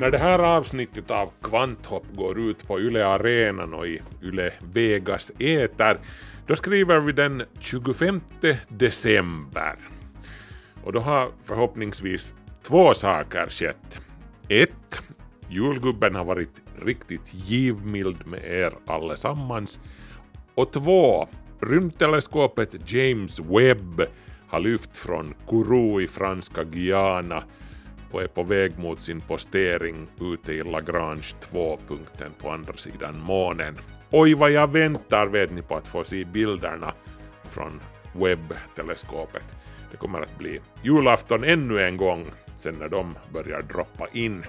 När det här avsnittet av Kvanthopp går ut på Yle Arenan och i Yle Vegas Eter, då skriver vi den 25 december. Och då har förhoppningsvis två saker skett. Ett, julgubben har varit riktigt givmild med er allesammans. Och två, rymdteleskopet James Webb har lyft från Kourou i franska Guyana och är på väg mot sin postering ute i Lagrange 2-punkten på andra sidan månen. Oj vad jag väntar vet ni på att få se bilderna från Webb-teleskopet. Det kommer att bli julafton ännu en gång sen när de börjar droppa in.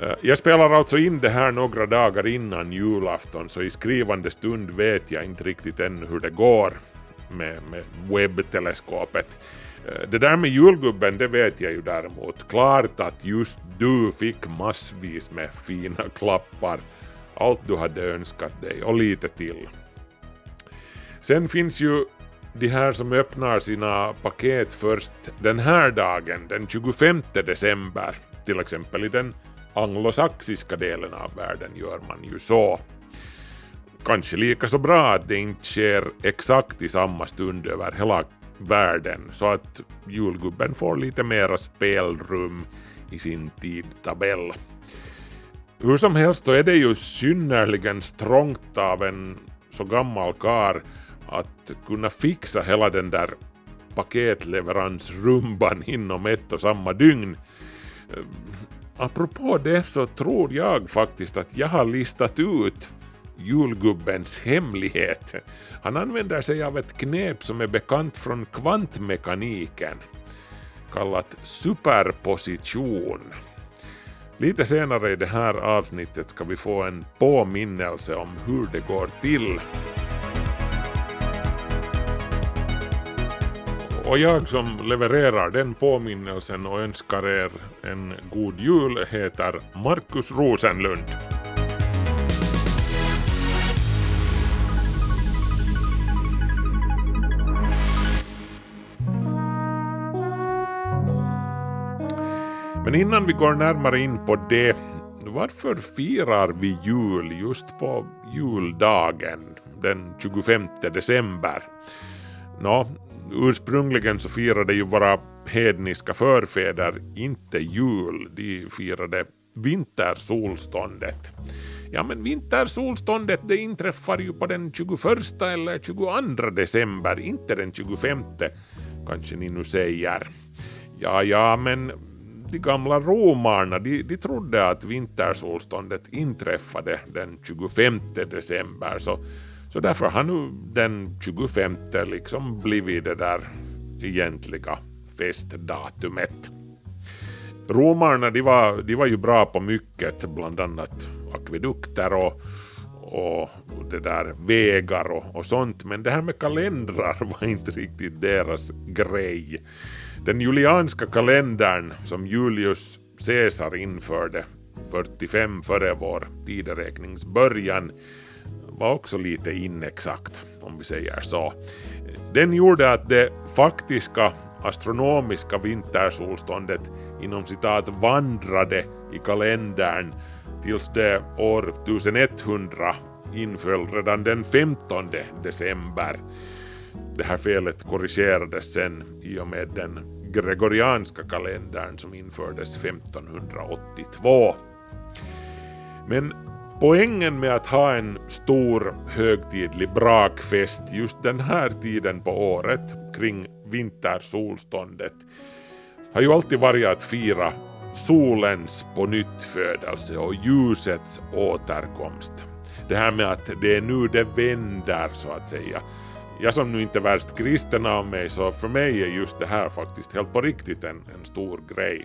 Eh, jag spelar alltså in det här några dagar innan julafton så i skrivande stund vet jag inte riktigt ännu hur det går med, med webbteleskopet. Eh, det där med julgubben det vet jag ju däremot. Klart att just du fick massvis med fina klappar. Allt du hade önskat dig och lite till. Sen finns ju de här som öppnar sina paket först den här dagen, den 25 december. Till exempel i den anglosaxiska delen av världen gör man ju så. Kanske lika så bra att det inte sker exakt i samma stund över hela världen så att julgubben får lite mera spelrum i sin tidtabell. Hur som helst så är det ju synnerligen strångt av en så gammal kar att kunna fixa hela den där paketleveransrumban inom ett och samma dygn. Ehm, apropå det så tror jag faktiskt att jag har listat ut julgubbens hemlighet. Han använder sig av ett knep som är bekant från kvantmekaniken, kallat superposition. Lite senare i det här avsnittet ska vi få en påminnelse om hur det går till. Och jag som levererar den påminnelsen och önskar er en god jul heter Markus Rosenlund. Men innan vi går närmare in på det, varför firar vi jul just på juldagen den 25 december? Nå, ursprungligen så firade ju våra hedniska förfäder inte jul, de firade vintersolståndet. Ja men vintersolståndet det inträffar ju på den 21 eller 22 december, inte den 25 kanske ni nu säger. Ja, ja, men de gamla romarna de, de trodde att vintersolståndet inträffade den 25 december så, så därför har nu den 25 liksom blivit det där egentliga festdatumet. Romarna de var, de var ju bra på mycket, bland annat akvedukter och, och det där vägar och, och sånt, men det här med kalendrar var inte riktigt deras grej. Den julianska kalendern som Julius Caesar införde 45 före vår tideräknings början var också lite inexakt, om vi säger så. Den gjorde att det faktiska astronomiska vintersolståndet inom citat vandrade i kalendern tills det år 1100 inföll redan den 15 december. Det här felet korrigerades sen i och med den gregorianska kalendern som infördes 1582. Men poängen med att ha en stor högtidlig brakfest just den här tiden på året kring vintersolståndet har ju alltid varit att fira solens pånyttfödelse och ljusets återkomst. Det här med att det är nu det vänder så att säga jag som nu inte är värst kristen av mig, så för mig är just det här faktiskt helt på riktigt en, en stor grej.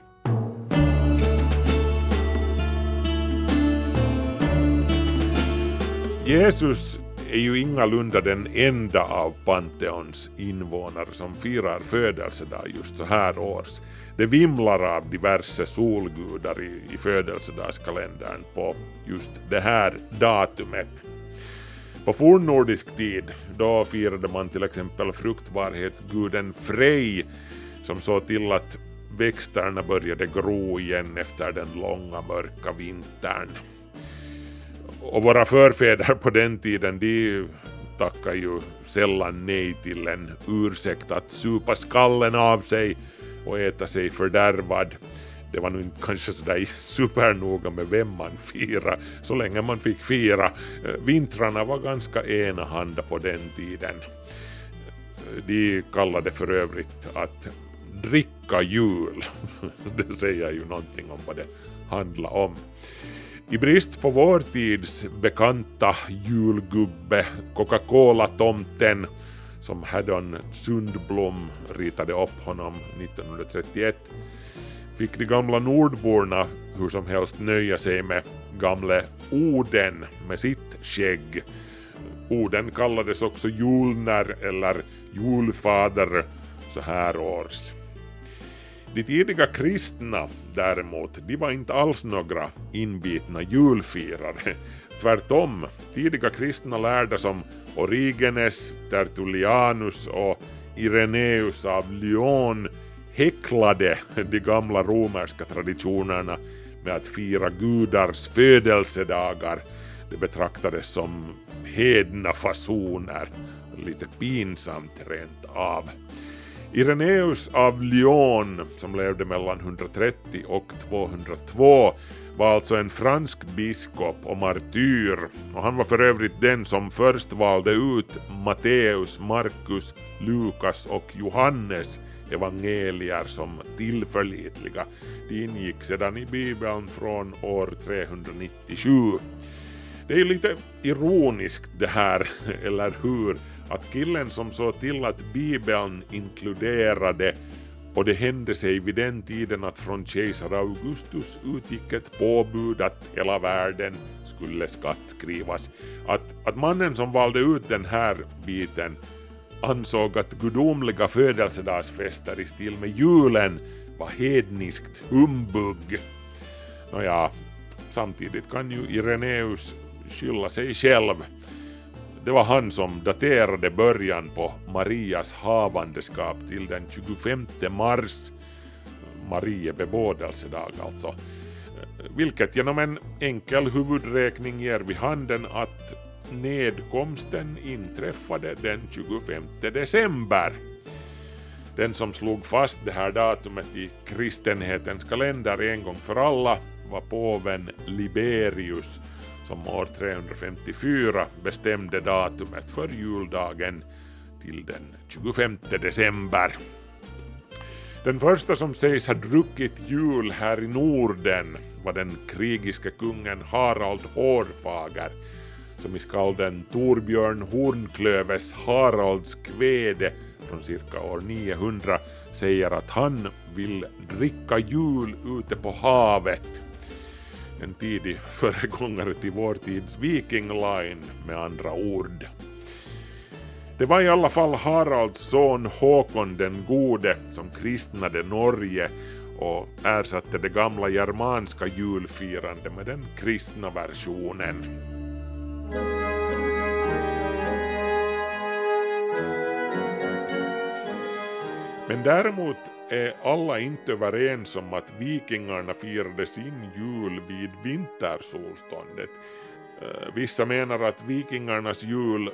Jesus är ju ingalunda den enda av Pantheons invånare som firar födelsedag just så här års. Det vimlar av diverse solgudar i, i födelsedagskalendern på just det här datumet. På fornnordisk tid då firade man till exempel fruktbarhetsguden Frej som såg till att växterna började gro igen efter den långa mörka vintern. Och våra förfäder på den tiden de tackar ju sällan nej till en ursäkt att supa skallen av sig och äta sig fördärvad. Det var nog inte kanske sådär supernoga med vem man firar, så länge man fick fira. Eh, vintrarna var ganska enahanda på den tiden. Eh, de kallade för övrigt att dricka jul. Det säger ju någonting om vad det handlar om. I brist på vår tids bekanta julgubbe Coca-Cola-tomten som Haddon Sundblom ritade upp honom 1931 fick de gamla nordborna hur som helst nöja sig med gamle Oden med sitt skägg. Oden kallades också julner eller julfader så här års. De tidiga kristna däremot, de var inte alls några inbitna julfirare. Tvärtom, tidiga kristna lärda som Origenes, Tertullianus och Ireneus av Lyon häcklade de gamla romerska traditionerna med att fira gudars födelsedagar. Det betraktades som hedna fasoner, lite pinsamt rent av. Ireneus av Lyon, som levde mellan 130 och 202, var alltså en fransk biskop och martyr och han var för övrigt den som först valde ut Matteus, Markus, Lukas och Johannes evangelier som tillförlitliga. De ingick sedan i Bibeln från år 397. Det är ju lite ironiskt det här, eller hur? Att killen som såg till att Bibeln inkluderade och det hände sig vid den tiden att från kejsar Augustus utgick ett påbud att hela världen skulle skattskrivas. Att, att mannen som valde ut den här biten ansåg att gudomliga födelsedagsfester i stil med julen var hedniskt humbug. Nåja, samtidigt kan ju Ireneus skylla sig själv. Det var han som daterade början på Marias havandeskap till den 25 mars, Marie bebådelsedag alltså, vilket genom en enkel huvudräkning ger vid handen att nedkomsten inträffade den 25 december. Den som slog fast det här datumet i kristenhetens kalender en gång för alla var påven Liberius som år 354 bestämde datumet för juldagen till den 25 december. Den första som sägs ha druckit jul här i Norden var den krigiske kungen Harald Hårfager som i skalden Torbjörn Hornklöves Haralds kväde från cirka år 900 säger att han vill dricka jul ute på havet. En tidig föregångare till vår tids Viking Line med andra ord. Det var i alla fall Haralds son Håkon den gode som kristnade Norge och ersatte det gamla germanska julfirandet med den kristna versionen. Men däremot är alla inte överens om att vikingarna firade sin jul vid vintersolståndet. Eh, vissa menar att vikingarnas jul,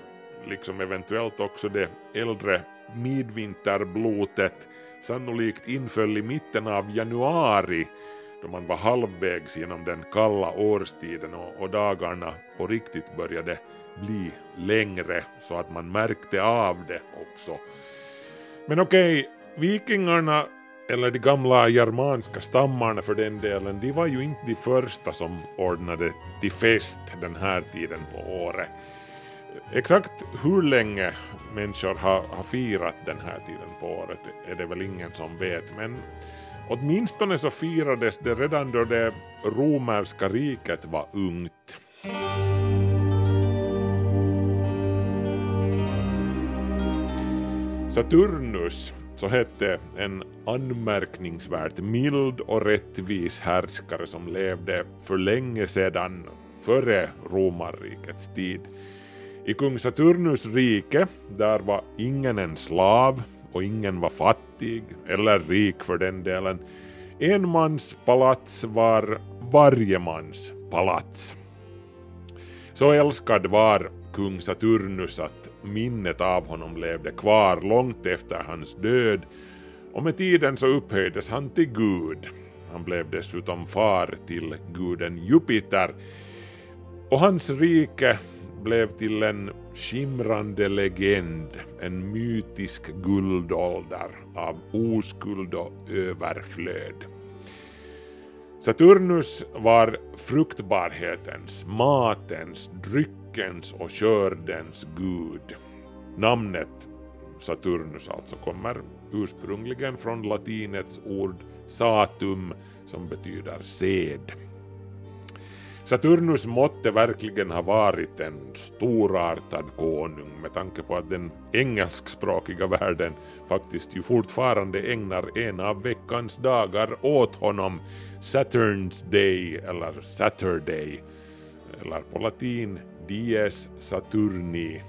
liksom eventuellt också det äldre midvinterblotet, sannolikt inföll i mitten av januari då man var halvvägs genom den kalla årstiden och, och dagarna på riktigt började bli längre så att man märkte av det också. Men okej, vikingarna, eller de gamla germanska stammarna för den delen, de var ju inte de första som ordnade till fest den här tiden på året. Exakt hur länge människor har, har firat den här tiden på året är det väl ingen som vet, men åtminstone så firades det redan då det romerska riket var ungt. Saturnus så hette en anmärkningsvärt mild och rättvis härskare som levde för länge sedan, före romarrikets tid. I kung Saturnus rike, där var ingen en slav och ingen var fattig, eller rik för den delen. En mans palats var varje mans palats. Så älskad var kung Saturnus att minnet av honom levde kvar långt efter hans död och med tiden så upphöjdes han till gud. Han blev dessutom far till guden Jupiter och hans rike blev till en skimrande legend, en mytisk guldålder av oskuld och överflöd. Saturnus var fruktbarhetens, matens, dryckens och kördens gud. Namnet Saturnus alltså kommer ursprungligen från latinets ord satum som betyder sed. Saturnus måtte verkligen ha varit en storartad konung med tanke på att den engelskspråkiga världen faktiskt ju fortfarande ägnar en av veckans dagar åt honom, Saturns Day eller Saturday, eller på latin Dies Saturni.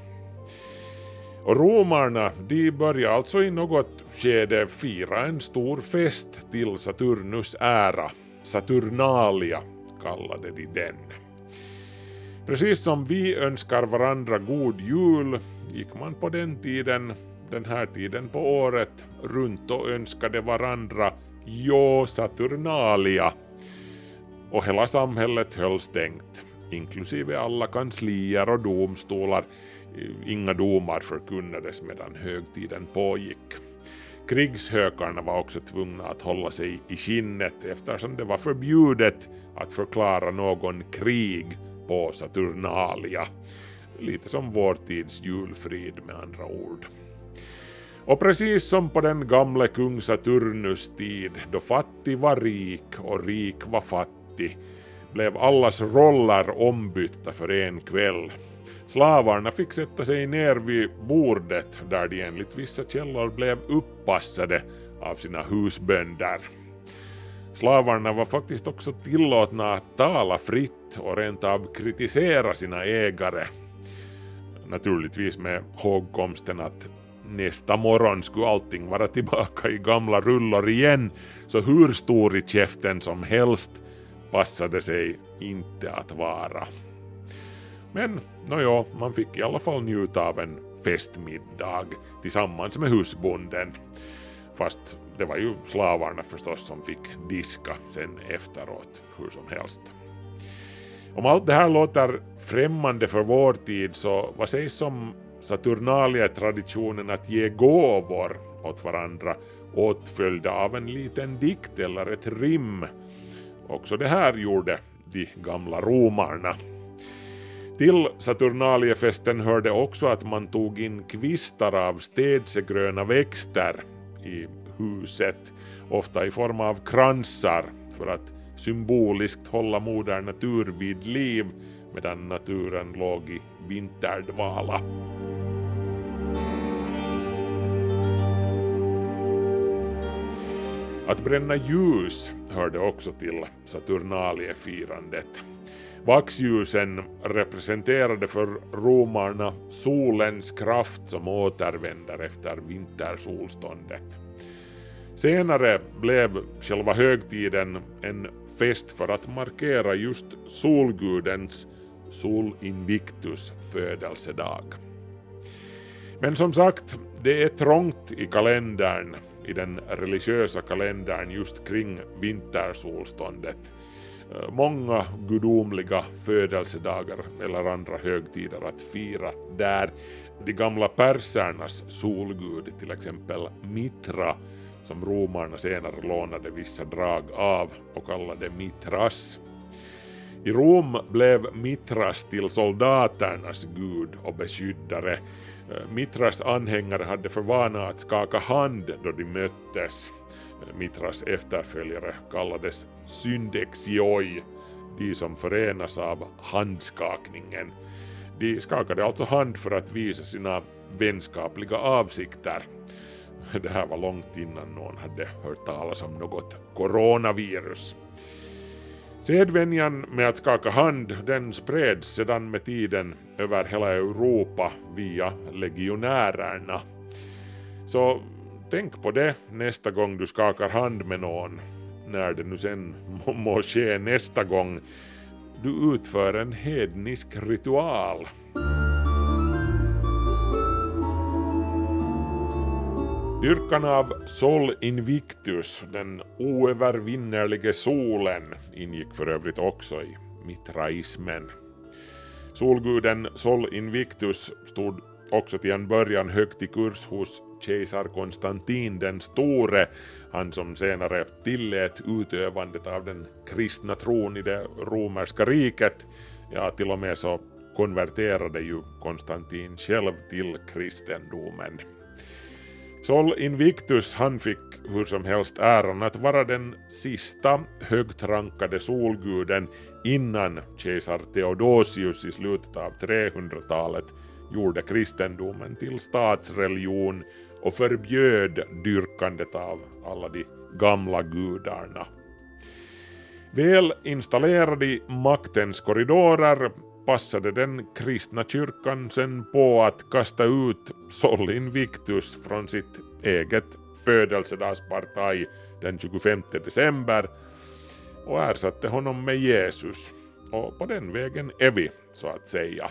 Och romarna, de började alltså i något skede fira en stor fest till Saturnus ära, Saturnalia kallade de den. Precis som vi önskar varandra god jul gick man på den tiden, den här tiden på året, runt och önskade varandra Jo Saturnalia. Och hela samhället höll stängt, inklusive alla kanslier och domstolar. Inga domar förkunnades medan högtiden pågick. Krigshökarna var också tvungna att hålla sig i skinnet eftersom det var förbjudet att förklara någon krig på Saturnalia. Lite som vår tids julfrid med andra ord. Och precis som på den gamle kung Saturnus tid, då fattig var rik och rik var fattig, blev allas roller ombytta för en kväll. Slavarna fick sätta sig ner vid bordet där de enligt vissa källor blev uppassade av sina husbönder. Slavarna var faktiskt också tillåtna att tala fritt och rent av kritisera sina ägare. Naturligtvis med hågkomsten att nästa morgon skulle allting vara tillbaka i gamla rullor igen, så hur stor i käften som helst passade sig inte att vara. Men nåjo, man fick i alla fall njuta av en festmiddag tillsammans med husbonden. Fast det var ju slavarna förstås som fick diska sen efteråt, hur som helst. Om allt det här låter främmande för vår tid så vad sägs om Saturnalia-traditionen att ge gåvor åt varandra åtföljda av en liten dikt eller ett rim. Också det här gjorde de gamla romarna. Till Saturnaliefesten hörde också att man tog in kvistar av städsegröna växter i huset, ofta i form av kransar för att symboliskt hålla moder natur vid liv medan naturen låg i vinterdvala. Att bränna ljus hörde också till Saturnaliefirandet. Vaxljusen representerade för romarna solens kraft som återvänder efter vintersolståndet. Senare blev själva högtiden en fest för att markera just solgudens Sol Invictus födelsedag. Men som sagt, det är trångt i kalendern, i den religiösa kalendern just kring vintersolståndet. Eh, många gudomliga födelsedagar eller andra högtider att fira där. De gamla persernas solgud, till exempel Mitra, som romarna senare lånade vissa drag av och kallade Mitras. I Rom blev Mitras till soldaternas gud och beskyddare. Eh, Mitras anhängare hade för vana att skaka hand då de möttes. Eh, Mitras efterföljare kallades syndexioi, de som förenas av handskakningen. De skakade alltså hand för att visa sina vänskapliga avsikter. Det här var långt innan någon hade hört talas om något coronavirus. Sedvänjan med att skaka hand den spreds sedan med tiden över hela Europa via legionärerna. Så tänk på det nästa gång du skakar hand med någon, när det nu sen må, må ske nästa gång du utför en hednisk ritual. Dyrkan av Sol Invictus, den oövervinnerlige solen, ingick för övrigt också i mitraismen. Solguden Sol Invictus stod också till en början högt i kurs hos kejsar Konstantin den store, han som senare tillät utövandet av den kristna tron i det romerska riket. Ja, till och med så konverterade ju Konstantin själv till kristendomen. Sol Invictus han fick hur som helst äran att vara den sista högt rankade solguden innan kejsar Theodosius i slutet av 300-talet gjorde kristendomen till statsreligion och förbjöd dyrkandet av alla de gamla gudarna. Väl installerad i maktens korridorer passade den kristna kyrkan sen på att kasta ut Sol Invictus från sitt eget födelsedagspartaj den 25 december och ersatte honom med Jesus. Och på den vägen är vi, så att säga.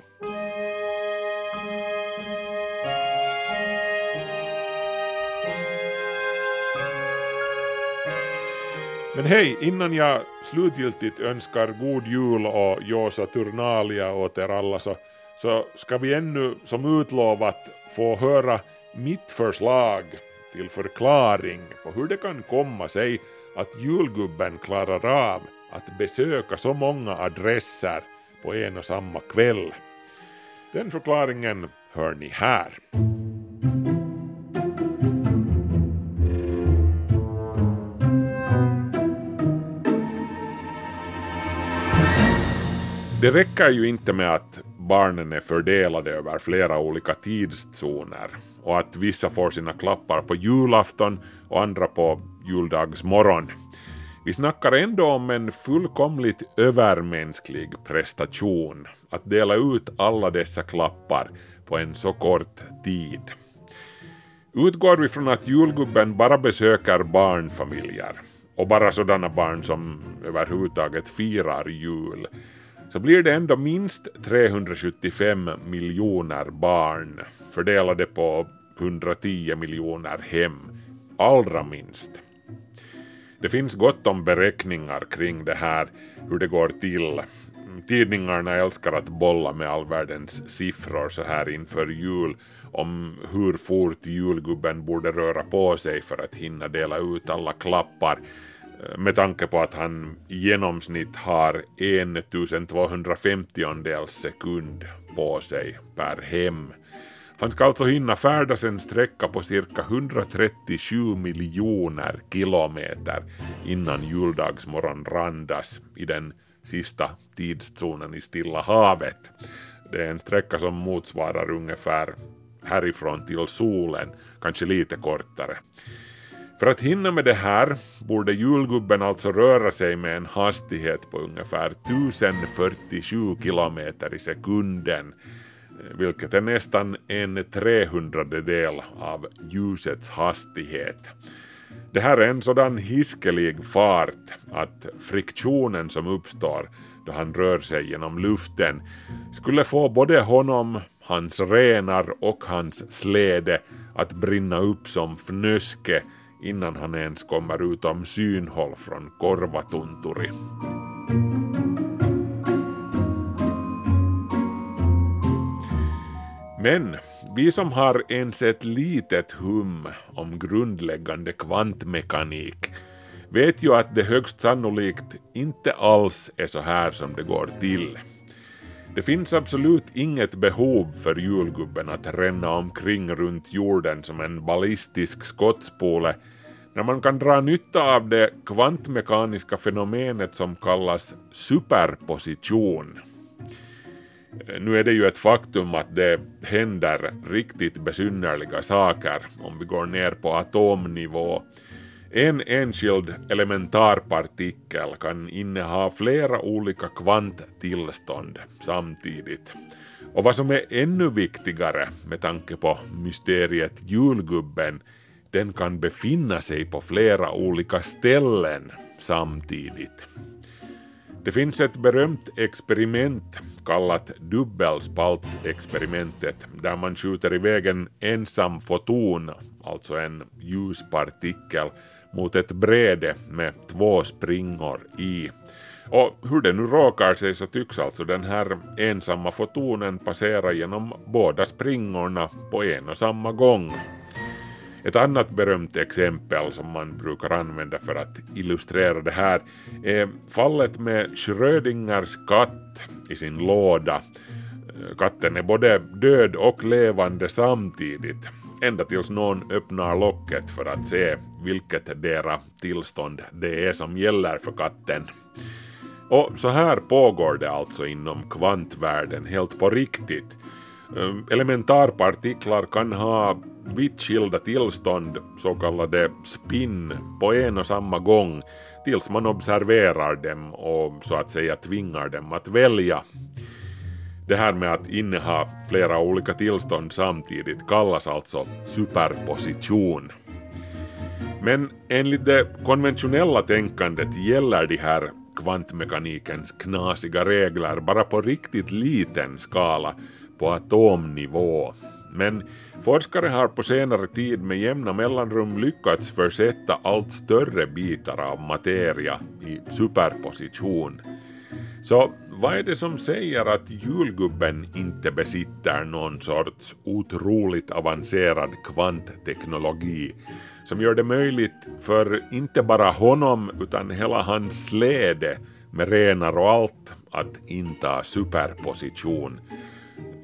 Men hej, innan jag slutgiltigt önskar god jul och Josa Turnalia åt er alla så, så ska vi ännu som utlovat få höra mitt förslag till förklaring på hur det kan komma sig att julgubben klarar av att besöka så många adresser på en och samma kväll. Den förklaringen hör ni här. Det räcker ju inte med att barnen är fördelade över flera olika tidszoner och att vissa får sina klappar på julafton och andra på juldagsmorgon. Vi snackar ändå om en fullkomligt övermänsklig prestation att dela ut alla dessa klappar på en så kort tid. Utgår vi från att julgubben bara besöker barnfamiljer och bara sådana barn som överhuvudtaget firar jul så blir det ändå minst 375 miljoner barn fördelade på 110 miljoner hem, allra minst. Det finns gott om beräkningar kring det här, hur det går till. Tidningarna älskar att bolla med all världens siffror så här inför jul om hur fort julgubben borde röra på sig för att hinna dela ut alla klappar med tanke på att han i genomsnitt har 1250 sekund på sig per hem. Han ska alltså hinna färdas en sträcka på cirka 137 miljoner kilometer innan juldagsmorgon randas i den sista tidszonen i Stilla havet. Det är en sträcka som motsvarar ungefär härifrån till solen, kanske lite kortare. För att hinna med det här borde julgubben alltså röra sig med en hastighet på ungefär 1047 kilometer i sekunden, eh, vilket är nästan en trehundradedel av ljusets hastighet. Det här är en sådan hiskelig fart att friktionen som uppstår då han rör sig genom luften skulle få både honom, hans renar och hans släde att brinna upp som fnöske innan han ens kommer utom synhåll från Korvatunturi. Men vi som har ens ett litet hum om grundläggande kvantmekanik vet ju att det högst sannolikt inte alls är så här som det går till. Det finns absolut inget behov för julgubben att ränna omkring runt jorden som en ballistisk skottspole när man kan dra nytta av det kvantmekaniska fenomenet som kallas superposition. Nu är det ju ett faktum att det händer riktigt besynnerliga saker om vi går ner på atomnivå. En enskild elementarpartikel kan inneha flera olika kvanttillstånd samtidigt. Och vad som är ännu viktigare med tanke på mysteriet julgubben, den kan befinna sig på flera olika ställen samtidigt. Det finns ett berömt experiment kallat dubbelspaltsexperimentet där man skjuter iväg en ensam foton, alltså en ljuspartikel, mot ett bräde med två springor i. Och hur det nu råkar sig så tycks alltså den här ensamma fotonen passera genom båda springorna på en och samma gång. Ett annat berömt exempel som man brukar använda för att illustrera det här är fallet med Schrödingers katt i sin låda. Katten är både död och levande samtidigt, ända tills någon öppnar locket för att se vilket dera tillstånd det är som gäller för katten. Och så här pågår det alltså inom kvantvärlden helt på riktigt. Ehm, elementarpartiklar kan ha vitt skilda tillstånd, så kallade spinn, på en och samma gång tills man observerar dem och så att säga tvingar dem att välja. Det här med att inneha flera olika tillstånd samtidigt kallas alltså superposition. Men enligt det konventionella tänkandet gäller de här kvantmekanikens knasiga regler bara på riktigt liten skala, på atomnivå. Men forskare har på senare tid med jämna mellanrum lyckats försätta allt större bitar av materia i superposition. Så vad är det som säger att julgubben inte besitter någon sorts otroligt avancerad kvantteknologi som gör det möjligt för inte bara honom utan hela hans släde med renar och allt att inta superposition?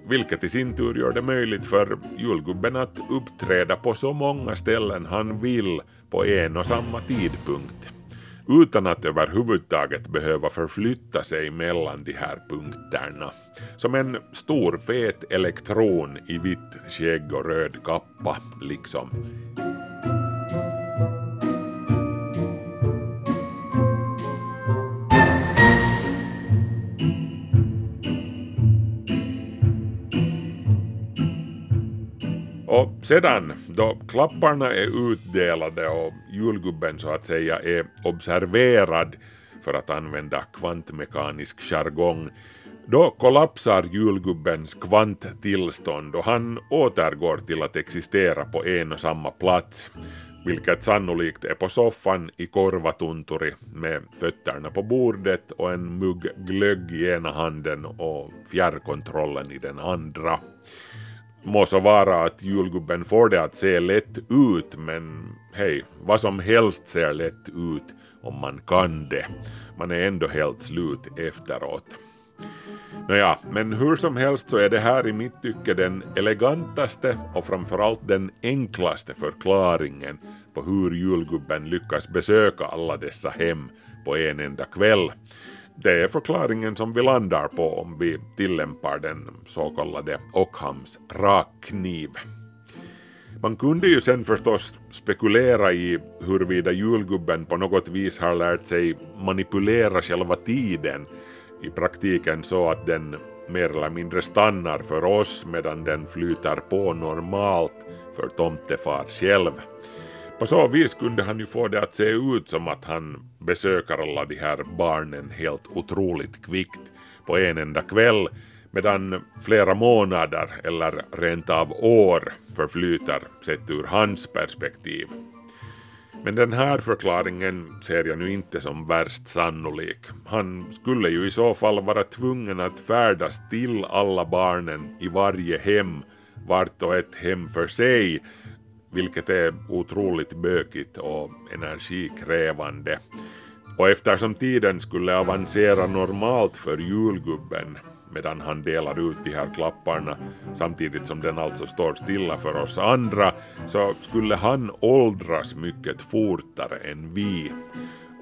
Vilket i sin tur gör det möjligt för julgubben att uppträda på så många ställen han vill på en och samma tidpunkt utan att överhuvudtaget behöva förflytta sig mellan de här punkterna. Som en stor fet elektron i vitt skägg och röd kappa, liksom. Och sedan, då klapparna är utdelade och julgubben så att säga är observerad, för att använda kvantmekanisk jargong, då kollapsar julgubbens kvanttillstånd och han återgår till att existera på en och samma plats, vilket sannolikt är på soffan i Korvatunturi med fötterna på bordet och en mugg glögg i ena handen och fjärrkontrollen i den andra. Må så vara att julgubben får det att se lätt ut, men hej, vad som helst ser lätt ut om man kan det. Man är ändå helt slut efteråt. Nåja, men hur som helst så är det här i mitt tycke den elegantaste och framförallt den enklaste förklaringen på hur julgubben lyckas besöka alla dessa hem på en enda kväll. Det är förklaringen som vi landar på om vi tillämpar den så kallade Ockhams rakkniv. Man kunde ju sen förstås spekulera i huruvida julgubben på något vis har lärt sig manipulera själva tiden i praktiken så att den mer eller mindre stannar för oss medan den flyter på normalt för tomtefar själv. På så vis kunde han ju få det att se ut som att han besöker alla de här barnen helt otroligt kvickt på en enda kväll medan flera månader eller rent av år förflyter sett ur hans perspektiv. Men den här förklaringen ser jag nu inte som värst sannolik. Han skulle ju i så fall vara tvungen att färdas till alla barnen i varje hem, vart och ett hem för sig, vilket är otroligt bökigt och energikrävande. Och eftersom tiden skulle avancera normalt för julgubben medan han delar ut de här klapparna samtidigt som den alltså står stilla för oss andra så skulle han åldras mycket fortare än vi.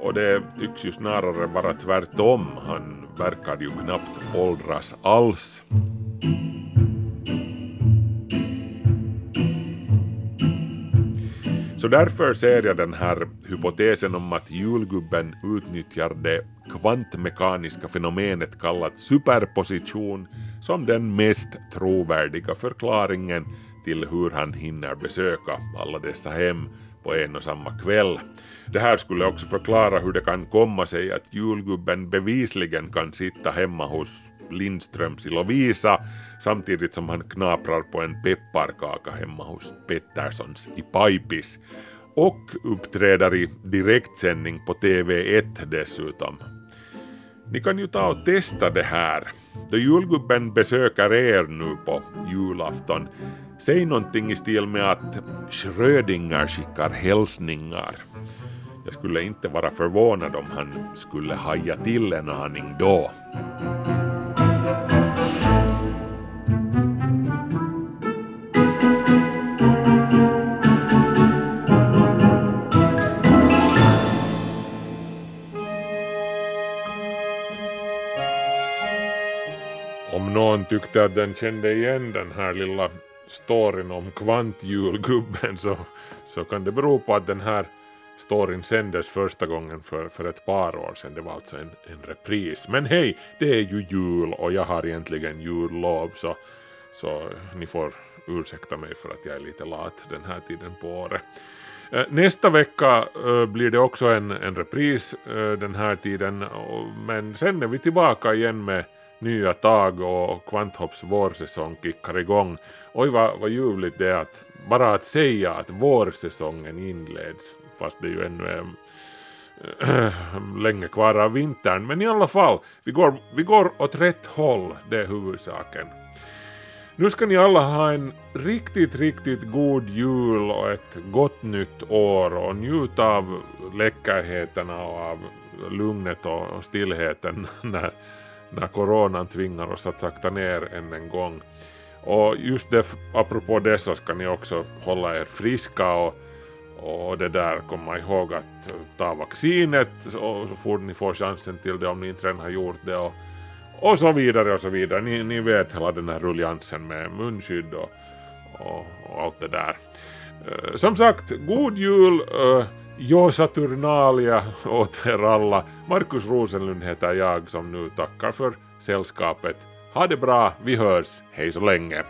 och det tycks ju snarare vara tvärtom. Han verkar ju knappt åldras alls. Så därför ser jag den här hypotesen om att julgubben utnyttjar det kvantmekaniska fenomenet kallat superposition som den mest trovärdiga förklaringen till hur han hinner besöka alla dessa hem på en och samma kväll. Det här skulle också förklara hur det kan komma sig att julgubben bevisligen kan sitta hemma hos Lindströms i Lovisa samtidigt som han knaprar på en pepparkaka hemma hos Petterssons i Pipis och uppträder i direktsändning på TV1 dessutom. Ni kan ju ta och testa det här. Då julgubben besöker er nu på julafton, säg någonting i stil med att Schrödinger skickar hälsningar. Jag skulle inte vara förvånad om han skulle haja till en aning då. Tyckte att den kände igen den här lilla storyn om kvantjulgubben så, så kan det bero på att den här storyn sändes första gången för, för ett par år sedan. Det var alltså en, en repris. Men hej, det är ju jul och jag har egentligen jullov så, så ni får ursäkta mig för att jag är lite lat den här tiden på året. Eh, nästa vecka eh, blir det också en, en repris eh, den här tiden men sen är vi tillbaka igen med nya tag och Kvanthopps vårsäsong kickar igång. Oj vad, vad ljuvligt det är att bara att säga att vårsäsongen inleds fast det ju ännu är eh, länge kvar av vintern. Men i alla fall, vi går, vi går åt rätt håll, det är huvudsaken. Nu ska ni alla ha en riktigt, riktigt god jul och ett gott nytt år och njuta av läckerheterna och av lugnet och och stillheten när, när coronan tvingar oss att sakta ner än en gång. Och just det, apropå det så ska ni också hålla er friska och, och det där, komma ihåg att ta vaccinet och så fort ni får chansen till det om ni inte redan har gjort det och, och så vidare och så vidare. Ni, ni vet hela den här rulliansen med munskydd och, och, och allt det där. Eh, som sagt, god jul! Eh, Jo Saturnalia åt er alla. Markus Rosenlund heter jag som nu tackar för sällskapet. Ha det bra, vi hörs, hej så länge!